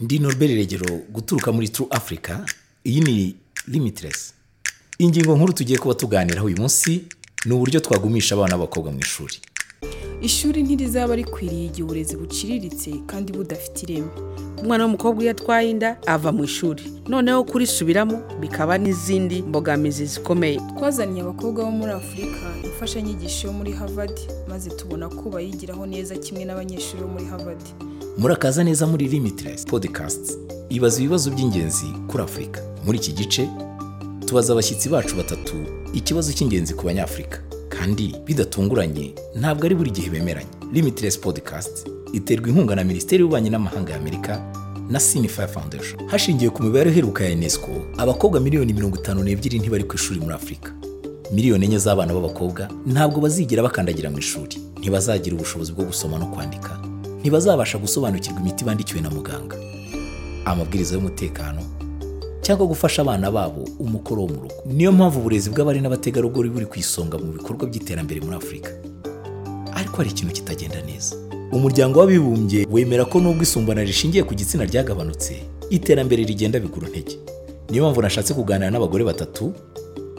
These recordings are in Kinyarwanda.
ndi Norbert Regero guturuka muri True Africa iyi ni Limitless. Ingingo nkuru tugiye kuba tuganiraho uyu munsi ni uburyo twagumisha abana b'abakobwa mu ishuri. Ishuri ntirizaba rikwiriye igihe uburezi buciriritse kandi budafite ireme. Umwana w'umukobwa iyo atwaye inda ava mu ishuri. Noneho kurisubiramo bikaba n'izindi mbogamizi zikomeye. Twazaniye abakobwa bo muri afurika imfashanyigisho yo muri harvard maze tubona ko bayigiraho neza kimwe n'abanyeshuri bo muri harvard. Murakaza neza muri Limitless Podcasts. Ibaza ibibazo by'ingenzi kuri afurika muri iki gice tubaza abashyitsi bacu batatu ikibazo cy'ingenzi ku banyafurika kandi bidatunguranye ntabwo ari buri gihe bemeranya Limitless Podcast iterwa inkunga na minisiteri y'ububanyi n'amahanga ya amerika na Sinify Foundation. Hashingiwe ku mibare iheruka ya UNESCO abakobwa miliyoni mirongo itanu n'ebyiri ntibari ku ishuri muri afurika miliyoni enye z'abana b'abakobwa ntabwo bazigera bakandagira mu ishuri. Ntibazagira ubushobozi bwo gusoma no kwandika. Ntibazabasha gusobanukirwa imiti bandikiwe na muganga. Amabwiriza y'umutekano cyangwa gufasha abana babo umukoro wo mu rugo. Niyo mpamvu uburezi bw'abari n'abategarugori buri ku isonga mu bikorwa by'iterambere muri afurika. Ariko hari ikintu kitagenda neza. Umuryango w'abibumbye wemera ko nubwo isumbana rishingiye ku gitsina ryagabanutse iterambere rigenda bigura intege niyo mpamvu nashatse kuganira n'abagore batatu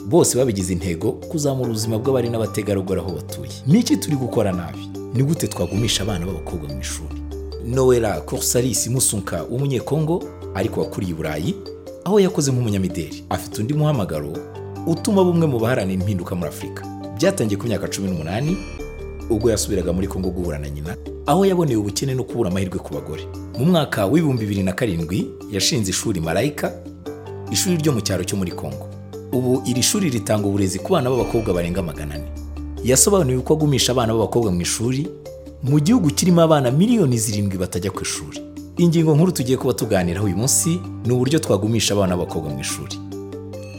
bose babigize intego kuzamura ubuzima bw'abari n'abategarugori aho batuye. Niki turi gukora nabi? Ni gute twagumisha abana b'abakobwa mu ishuri? Noella corsaris musunka w'umunyekongo ariko wakuriye burayi aho yakoze nk'umunyamideli. Afite undi muhamagaro utuma bumwe mu baharanira impinduka muri afurika byatangiye ku myaka cumi n'umunani ubwo yasubiraga muri kongo guhura na nyina aho yaboneye ubukene no kubura amahirwe ku bagore. Mu mwaka w'ibihumbi bibiri na karindwi yashinze ishuri marayika ishuri ryo mu cyaro cyo muri kongo. Ubu iri shuri ritanga uburezi ku bana b'abakobwa barenga magana ane. Yasobanuye uko agumisha abana b'abakobwa mu ishuri mu gihugu kirimo abana miliyoni zirindwi batajya ku ishuri. Ingingo nkuru tugiye kuba tuganiraho uyu munsi ni uburyo twagumisha abana b'abakobwa mu ishuri.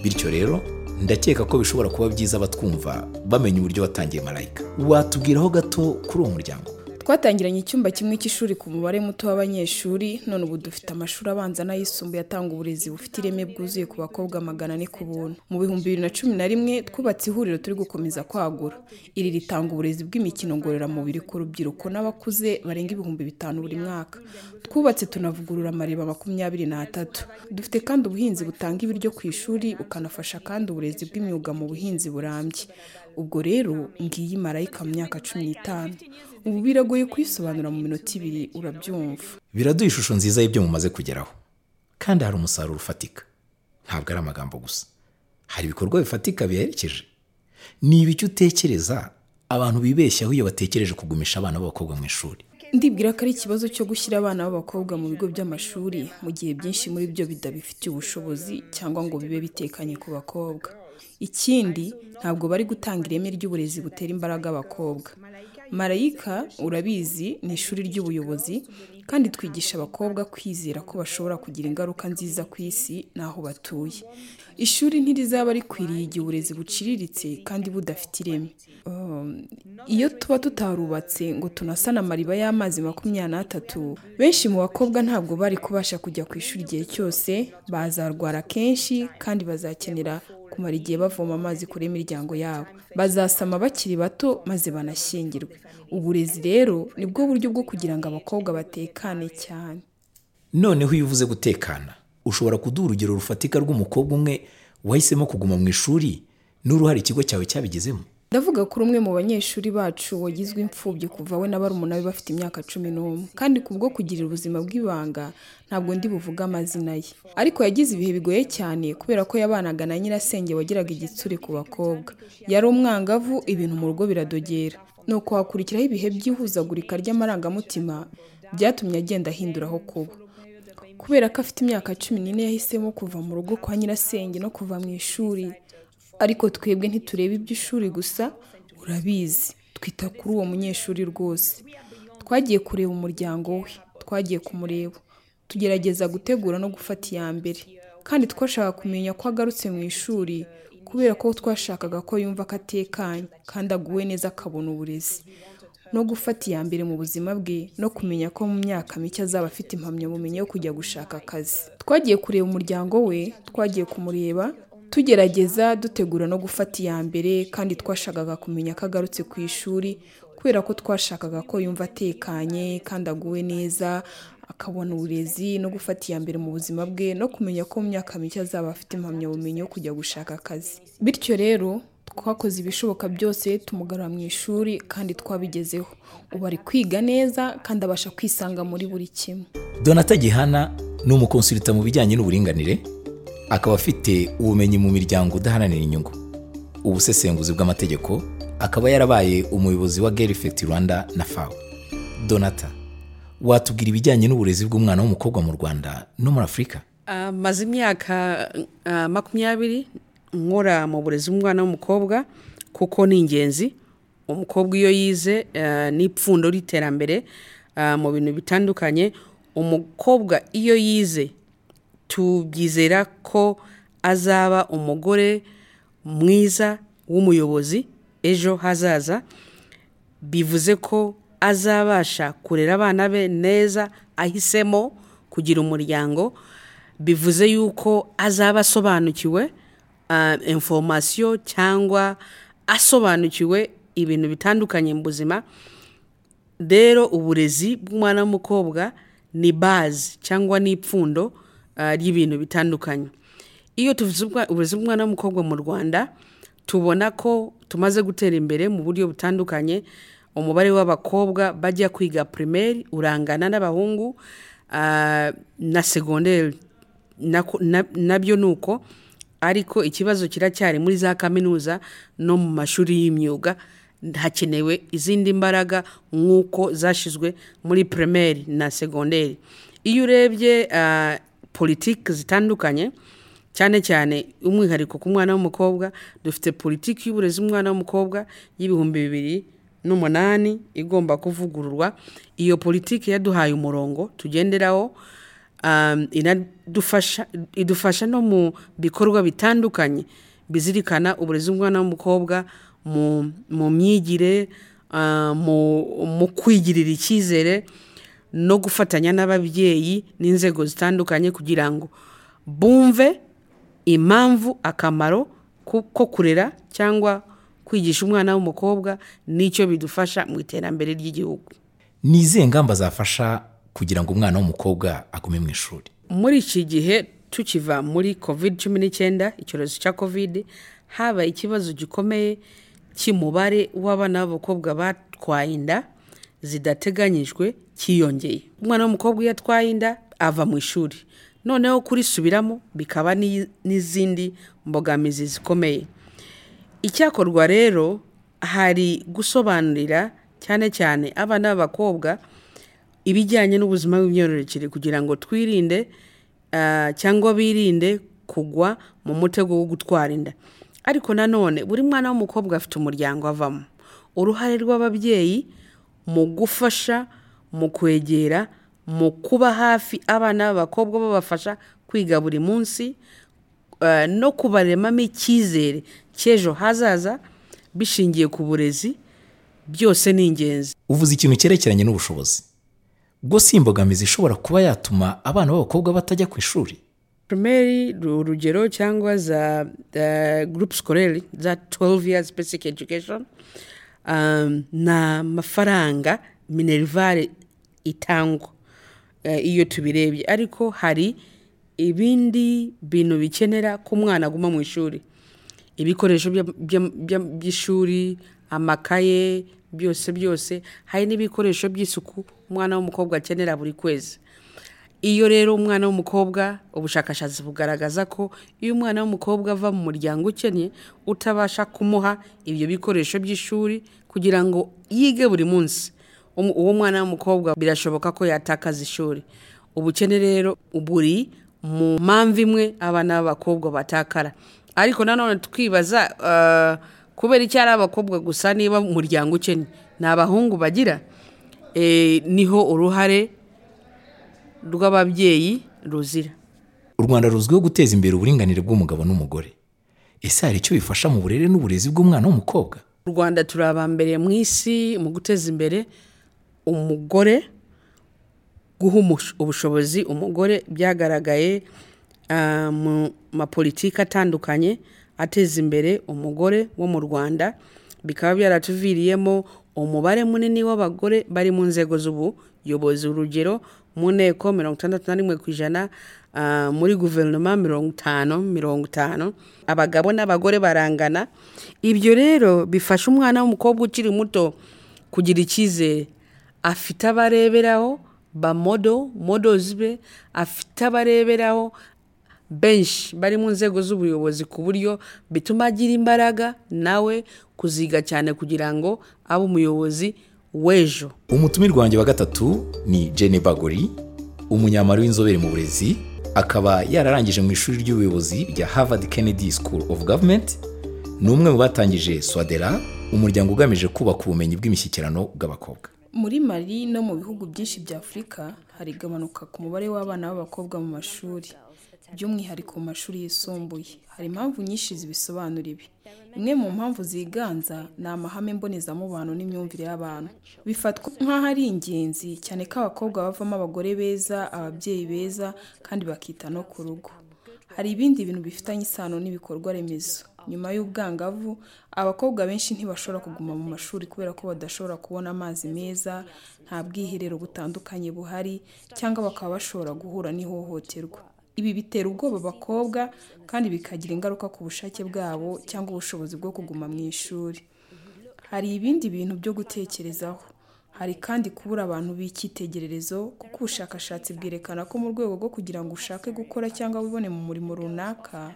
Bityo rero ndakeka ko bishobora kuba byiza abatwumva bamenya uburyo watangiye marayika. Watubwiraho gato kuri uwo muryango. Twatangiranye icyumba kimwe cy'ishuri ku mubare muto w'abanyeshuri none ubu dufite amashuri abanza n'ayisumbuye atanga uburezi bufite ireme bwuzuye ku bakobwa magana ane ku buntu. Mu bihumbi bibiri na cumi na rimwe twubatse ihuriro turi gukomeza kwagura. Iri ritanga uburezi bw'imikino ngororamubiri ku rubyiruko n'abakuze barenga ibihumbi bitanu buri mwaka. Twubatse tunavugurura amariba makumyabiri n'atatu. Dufite kandi ubuhinzi butanga ibiryo ku ishuri bukanafasha kandi uburezi bw'imyuga mu buhinzi burambye. Ubwo rero ngiyi marayika mu myaka cumi n'itanu. Ubu biragoye kuyisobanura mu minota ibiri urabyumva. Biraduha ishusho nziza y'ibyo mumaze kugeraho. Kandi hari umusaruro ufatika. Ntabwo ari amagambo gusa. Hari ibikorwa bifatika biherekeje. Ni ibiki utekereza abantu bibeshyaho iyo batekereje kugumisha abana b'abakobwa mu ishuri? Ndibwira ko ari ikibazo cyo gushyira abana b'abakobwa mu bigo by'amashuri mu gihe byinshi muri byo bidabifitiye ubushobozi cyangwa ngo bibe bitekanye ku bakobwa. Ikindi ntabwo bari gutanga ireme ry'uburezi butera imbaraga abakobwa. Marayika urabizi ni ishuri ry'ubuyobozi kandi twigisha abakobwa kwizera ko bashobora kugira ingaruka nziza ku isi n'aho batuye. Ishuri ntirizaba rikwiriye igihe uburezi buciriritse kandi budafite ireme. Iyo tuba tutarubatse ngo tunasane amariba y'amazi makumyabiri n'atatu benshi mu bakobwa ntabwo bari kubasha kujya ku ishuri igihe cyose bazarwara kenshi kandi bazakenera kumara igihe bavoma amazi kure y'imiryango yabo. Bazasama bakiri bato maze banashyingirwe. Uburezi rero ni bwo buryo bwo kugira ngo abakobwa batekane cyane. Noneho iyo uvuze gutekana ushobora kuduha urugero rufatika rw'umukobwa umwe wahisemo kuguma mu ishuri n'uruhare ikigo cyawe cyabigezemo ndavuga kuri umwe mu banyeshuri bacu wagizwe imfubyi kuva we na barumuna be bafite imyaka cumi n'umwe. Kandi kubwo kugirira ubuzima bw'ibanga ntabwo ndi buvuge amazina ye. Ariko yagize ibihe bigoye cyane kubera ko yabanaga na nyirasenge wagiraga igitsure ku bakobwa. Yari umwangavu ibintu mu rugo biradogera. Nuko hakurikiraho ibihe by'ihuzagurika ry'amarangamutima byatumye agenda ahindura aho kuba. Kubera ko afite imyaka cumi n'ine yahisemo kuva mu rugo kwa nyirasenge no kuva mu ishuri ariko twebwe ntitureba iby'ishuri gusa urabizi twita kuri uwo munyeshuri rwose. Twagiye kureba umuryango we twagiye kumureba. Tugerageza gutegura no gufata iya mbere. Kandi twashaka kumenya ko agarutse mu ishuri kubera ko twashakaga ko yumva ko atekanye kandi aguwe neza akabona uburezi. No gufata iya mbere mu buzima bwe no kumenya ko mu myaka mike azaba afite impamyabumenyi yo kujya gushaka akazi. Twagiye kureba umuryango we twagiye kumureba tugerageza dutegura no gufata iya mbere kandi twashakaga kumenya ko agarutse ku ishuri kubera ko twashakaga ko yumva atekanye kandi aguwe neza akabona uburezi no gufata iya mbere mu buzima bwe no kumenya ko mu myaka mike azaba afite impamyabumenyi yo kujya gushaka akazi. Bityo rero twakoze ibishoboka byose tumugarura mu ishuri kandi twabigezeho. Ubu ari kwiga neza kandi abasha kwisanga muri buri kimwe. Donata gihana ni umukonsulita mu bijyanye n'uburinganire. Akaba afite ubumenyi mu miryango udaharanira inyungu. Ubusesenguzi bw'amategeko akaba yarabaye umuyobozi wa Girl Effect Rwanda na FAO. Donata watubwira ibijyanye n'uburezi bw'umwana w'umukobwa mu rwanda no muri afurika Ah, maze imyaka ah, makumyabiri nkora mu burezi bw'umwana w'umukobwa kuko ni ingenzi. Umukobwa iyo yize ah, ni ipfundo ry'iterambere mu bintu bitandukanye. Umukobwa iyo yize tubyizera ko azaba umugore mwiza w'umuyobozi ejo hazaza bivuze ko azabasha kurera abana be neza ahisemo kugira umuryango bivuze yuko azaba asobanukiwe informasiyo cyangwa asobanukiwe ibintu bitandukanye mu buzima. Rero uburezi bw'umwana w'umukobwa ni bazi cyangwa ni ipfundo ah, ry'ibintu bitandukanye. Iyo tuvuze uburezi bw'umwana w'umukobwa mu rwanda tubona ko tumaze gutera imbere mu buryo butandukanye. Umubare w'abakobwa bajya kwiga primaire urangana n'abahungu ah, na segonderi na byo ni uko ariko ikibazo kiracyari muri za kaminuza no mu mashuri y'imyuga hakenewe izindi mbaraga nk'uko zashyizwe muri primaire na segonderi iyo urebye ah, politiki zitandukanye cyane cyane umwihariko ku mwana w'umukobwa dufite politiki y'uburezi bw'umwana w'umukobwa y'ibihumbi bibiri n'umunani igomba kuvugururwa. Iyo politiki yaduhaye umurongo tugenderaho um, inadufasha idufasha no mu bikorwa bitandukanye bizirikana uburezi bw'umwana w'umukobwa mu, myigire mu, mu kwigirira icyizere no gufatanya n'ababyeyi n'inzego zitandukanye kugira ngo bumve impamvu akamaro ko kurera cyangwa kwigisha umwana w'umukobwa n'icyo bidufasha mu iterambere ry'igihugu. Ni izihe ngamba zafasha kugira ngo umwana w'umukobwa agume mu ishuri? Muri iki gihe tukiva muri covid cumi n'icyenda icyorezo cya covid habaye ikibazo gikomeye cy'umubare w'abana b'abakobwa batwaye inda. Zidateganyijwe cyiyongeye umwana w'umukobwa iyo atwaye inda ava mu ishuri. Noneho kurisubiramo bikaba n'i- n'izindi mbogamizi zikomeye. Icyakorwa rero hari gusobanurira cyane cyane abana b'abakobwa ibijyanye n'ubuzima bw'imyororokere kugira ngo twirinde ah, cyangwa birinde kugwa mu mutego wo gutwara inda. Ariko nanone buri mwana w'umukobwa afite umuryango avamo. Uruhare rw'ababyeyi mu gufasha mu kwegera mu kuba hafi abana b'abakobwa babafasha kwiga buri munsi ah, no kubaremamo icyizere cy'ejo hazaza bishingiye ku burezi byose ni ingenzi. Uvuze ikintu cyerekeranye n'ubushobozi. Bwo si imbogamizi ishobora kuba yatuma abana b'abakobwa batajya ku ishuri? Primary ru- urugero cyangwa za uh, group scolaire za 12 years basic education um, ni amafaranga minerivare itangwa uh, iyo tubirebye. Ariko hari ibindi bintu bikenera ko umwana aguma mu ishuri. Ibikoresho by'ishuri amakaye byose byose. Hari n'ibikoresho by'isuku umwana w'umukobwa akenera buri kwezi. Iyo rero umwana w'umukobwa ubushakashatsi bugaragaza ko iyo umwana w'umukobwa ava mu muryango ukennye utabasha kumuha ibyo bikoresho by'ishuri kugira ngo yige buri munsi. Uwo mwana w'umukobwa birashoboka ko yatakaza ishuri. Ubukene rero buri mu mpamvu imwe abana b'abakobwa batakara. Ariko nanone twibaza ah, kubera icyo ari abakobwa gusa niba umuryango ukennye ni abahungu bagira? Eh, ni ho uruhare rw'ababyeyi ruzira. U rwanda ruzwiho guteza imbere uburinganire bw'umugabo n'umugore. Ese hari icyo bifasha mu burere n'uburezi bw'umwana w'umukobwa? U rwanda turi abambere mu isi mu guteza imbere umugore guha ubushobozi umugore. Byagaragaye ah, mu mapolitiki atandukanye ateza imbere umugore wo mu rwanda. Bikaba byaratuviriyemo umubare munini w'abagore bari mu nzego z'ubuyobozi. Urugero mu nteko mirongo itandatu na rimwe ku ijana ah, muri guverinoma mirongo itanu mirongo itanu. Abagabo n'abagore barangana. Ibyo rero bifasha umwana w'umukobwa ukiri muto kugira icyizere. Afite abareberaho ba modo modozi be afite abareberaho benshi bari mu nzego z'ubuyobozi ku buryo bituma agira imbaraga nawe kuziga cyane kugira ngo abe umuyobozi w'ejo. Umutumirwa wanjye wa gatatu ni Jenny Bagori umunyamari w'inzobere mu burezi akaba yararangije mu ishuri ry'ubuyobozi rya Harvard Kennedy School of Government ni umwe mu batangije Swadera umuryango ugamije kubaka ubumenyi bw'imishyikirano bw'abakobwa. Muri mali no mu bihugu byinshi bya afurika hari igabanuka ku mubare w'abana b'abakobwa mu mashuri by'umwihariko mu mashuri yisumbuye. Hari impamvu nyinshi zibisobanura ibi. Imwe mu mpamvu ziganza ni amahame mbonezamubano n'imyumvire y'abantu. Bifatwa nk'aho ari ingenzi cyane ko abakobwa bavamo abagore beza ababyeyi beza kandi bakita no ku rugo. Hari ibindi bintu bifitanye isano n'ibikorwa remezo. Nyuma y'ubwangavu abakobwa benshi ntibashobora kuguma mu mashuri kubera ko badashobora kubona amazi meza nta bwiherero butandukanye buhari cyangwa bakaba bashobora guhura n'ihohoterwa. Ibi bitera ubwoba abakobwa kandi bikagira ingaruka ku bushake bwabo cyangwa ubushobozi bwo kuguma mu ishuri. Hari ibindi bintu byo gutekerezaho. Hari kandi kubura abantu b'icyitegererezo kuko ubushakashatsi bwerekana ko mu rwego rwo kugira ngo ushake gukora cyangwa wibone mu murimo runaka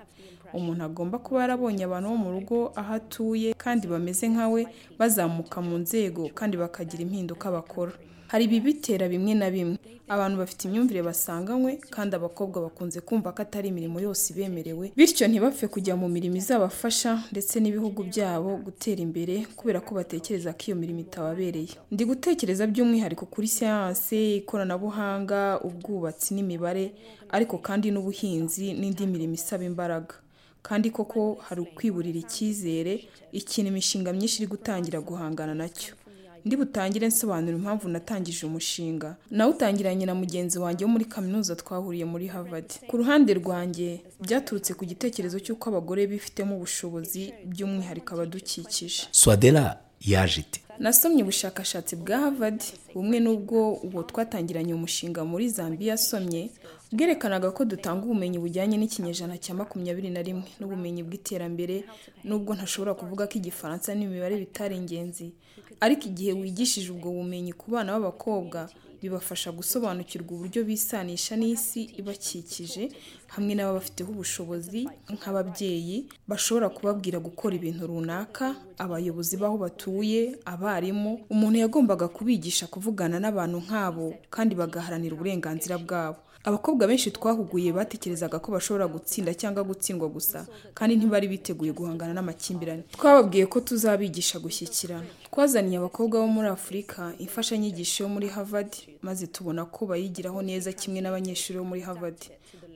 umuntu agomba kuba yarabonye abantu bo mu rugo aho atuye kandi bameze nka we bazamuka mu nzego kandi bakagira impinduka bakora. Hari ibibitera bimwe na bimwe. Abantu bafite imyumvire basanganywe kandi abakobwa bakunze kumva ko atari imirimo yose ibemerewe bityo ntibapfe kujya mu mirimo izabafasha ndetse n'ibihugu byabo gutera imbere kubera ko batekereza ko iyo mirimo itababereye. Ndi gutekereza by'umwihariko kuri siyanse ikoranabuhanga ubwubatsi n'imibare ariko kandi n'ubuhinzi n'indi mirimo isaba imbaraga. Kandi koko hari ukwiburira icyizere ikintu imishinga myinshi iri gutangira guhangana na cyo ndi butangire nsobanura impamvu natangije umushinga. Nawutangiranye na mugenzi wanjye wo muri kaminuza twahuriye muri Harvard. Ku ruhande rwanjye byaturutse ku gitekerezo cy'uko abagore bifitemo ubushobozi by'umwihariko abadukikije. Swadera yaje ite? Nasomye ubushakashatsi bwa Harvard bumwe n'ubwo uwo twatangiranye umushinga muri Zambia yasomye bwerekanaga ko dutanga ubumenyi bujyanye n'ikinyejana cya makumyabiri na rimwe n'ubumenyi bw'iterambere nubwo ntashobora kuvuga ko igifaransa n'imibare bitari ingenzi. Ariko igihe wigishije ubwo bumenyi ku bana b'abakobwa bibafasha gusobanukirwa uburyo bisanisha n'isi ibakikije hamwe n'ababafiteho ubushobozi nk'ababyeyi bashobora kubabwira gukora ibintu runaka abayobozi b'aho batuye abarimu umuntu yagombaga kubigisha kuvugana n'abantu nk'abo kandi bagaharanira uburenganzira bwabo. Abakobwa benshi twahuguye batekerezaga ko bashobora gutsinda cyangwa gutsindwa gusa kandi ntibari biteguye guhangana n'amakimbirane. Twababwiye ko tuzabigisha gushyikirana. Twazaniye abakobwa bo muri afurika imfashanyigisho yo muri harvard maze tubona ko bayigiraho neza kimwe n'abanyeshuri bo muri harvard.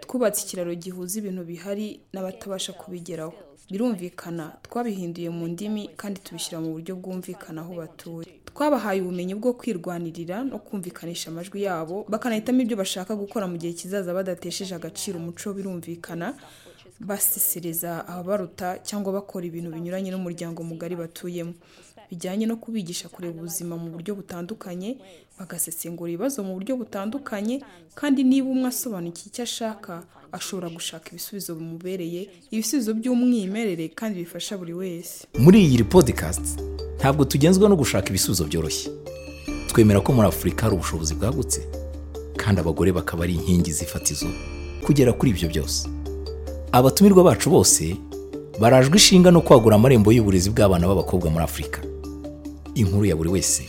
Twubatse ikiraro gihuza ibintu bihari n'abatabasha kubigeraho. Birumvikana twabihinduye mu ndimi kandi tubishyira mu buryo bwumvikana aho batuye. Twabahaye ubumenyi bwo kwirwanirira no kumvikanisha amajwi yabo bakanahitamo ibyo bashaka gukora mu gihe kizaza badatesheje agaciro umuco birumvikana basesereza ababaruta cyangwa bakora ibintu binyuranye n'umuryango mugari batuyemo. Bijyanye no kubigisha kureba ubuzima mu buryo butandukanye bagasesengura ibibazo mu buryo butandukanye kandi niba umwe asobanukiwe icyo ashaka ashobora gushaka ibisubizo bimubereye ibisubizo by'umwimerere kandi bifasha buri wese. Muri iyi podcast ntabwo tugenzwa no gushaka ibisubizo byoroshye. Twemera ko muri afurika hari ubushobozi bwagutse kandi abagore bakaba ari inkingi z'ifatizo kugera kuri ibyo byose. Abatumirwa bacu bose barajwe ishinga no kwagura amarembo y'uburezi bw'abana b'abakobwa muri afurika inkuru ya buri wese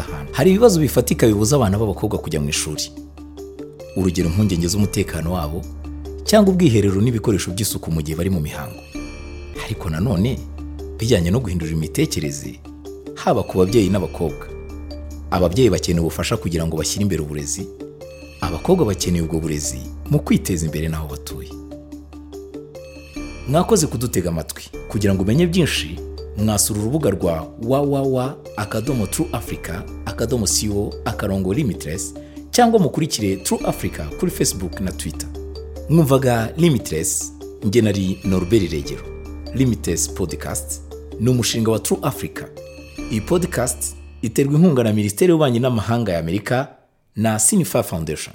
ahantu. Hari ibibazo bifatika bibuza abana b'abakobwa kujya mu ishuri. Urugero impungenge z'umutekano wabo cyangwa ubwiherero n'ibikoresho by'isuku mu gihe bari mu mihango. Ariko nanone bijyanye no guhindura imitekerereze haba ku babyeyi n'abakobwa. Ababyeyi bakeneye ubufasha kugira ngo bashyire imbere uburezi abakobwa bakeneye ubwo burezi mu kwiteza imbere n'aho batuye. Mwakoze kudutega amatwi. Kugira ngo umenye byinshi mwasura urubuga rwa www akadomo tru africa akadomo co akarongo limitless cyangwa mukurikire tru africa kuri facebook na twitter. Mwumvaga limitless. Njye nari norbert regero limitless podcast ni umushinga wa True Africa. Iyi podcast iterwa inkunga na minisiteri y'ububanyi n'amahanga ya amerika na sinifa foundation.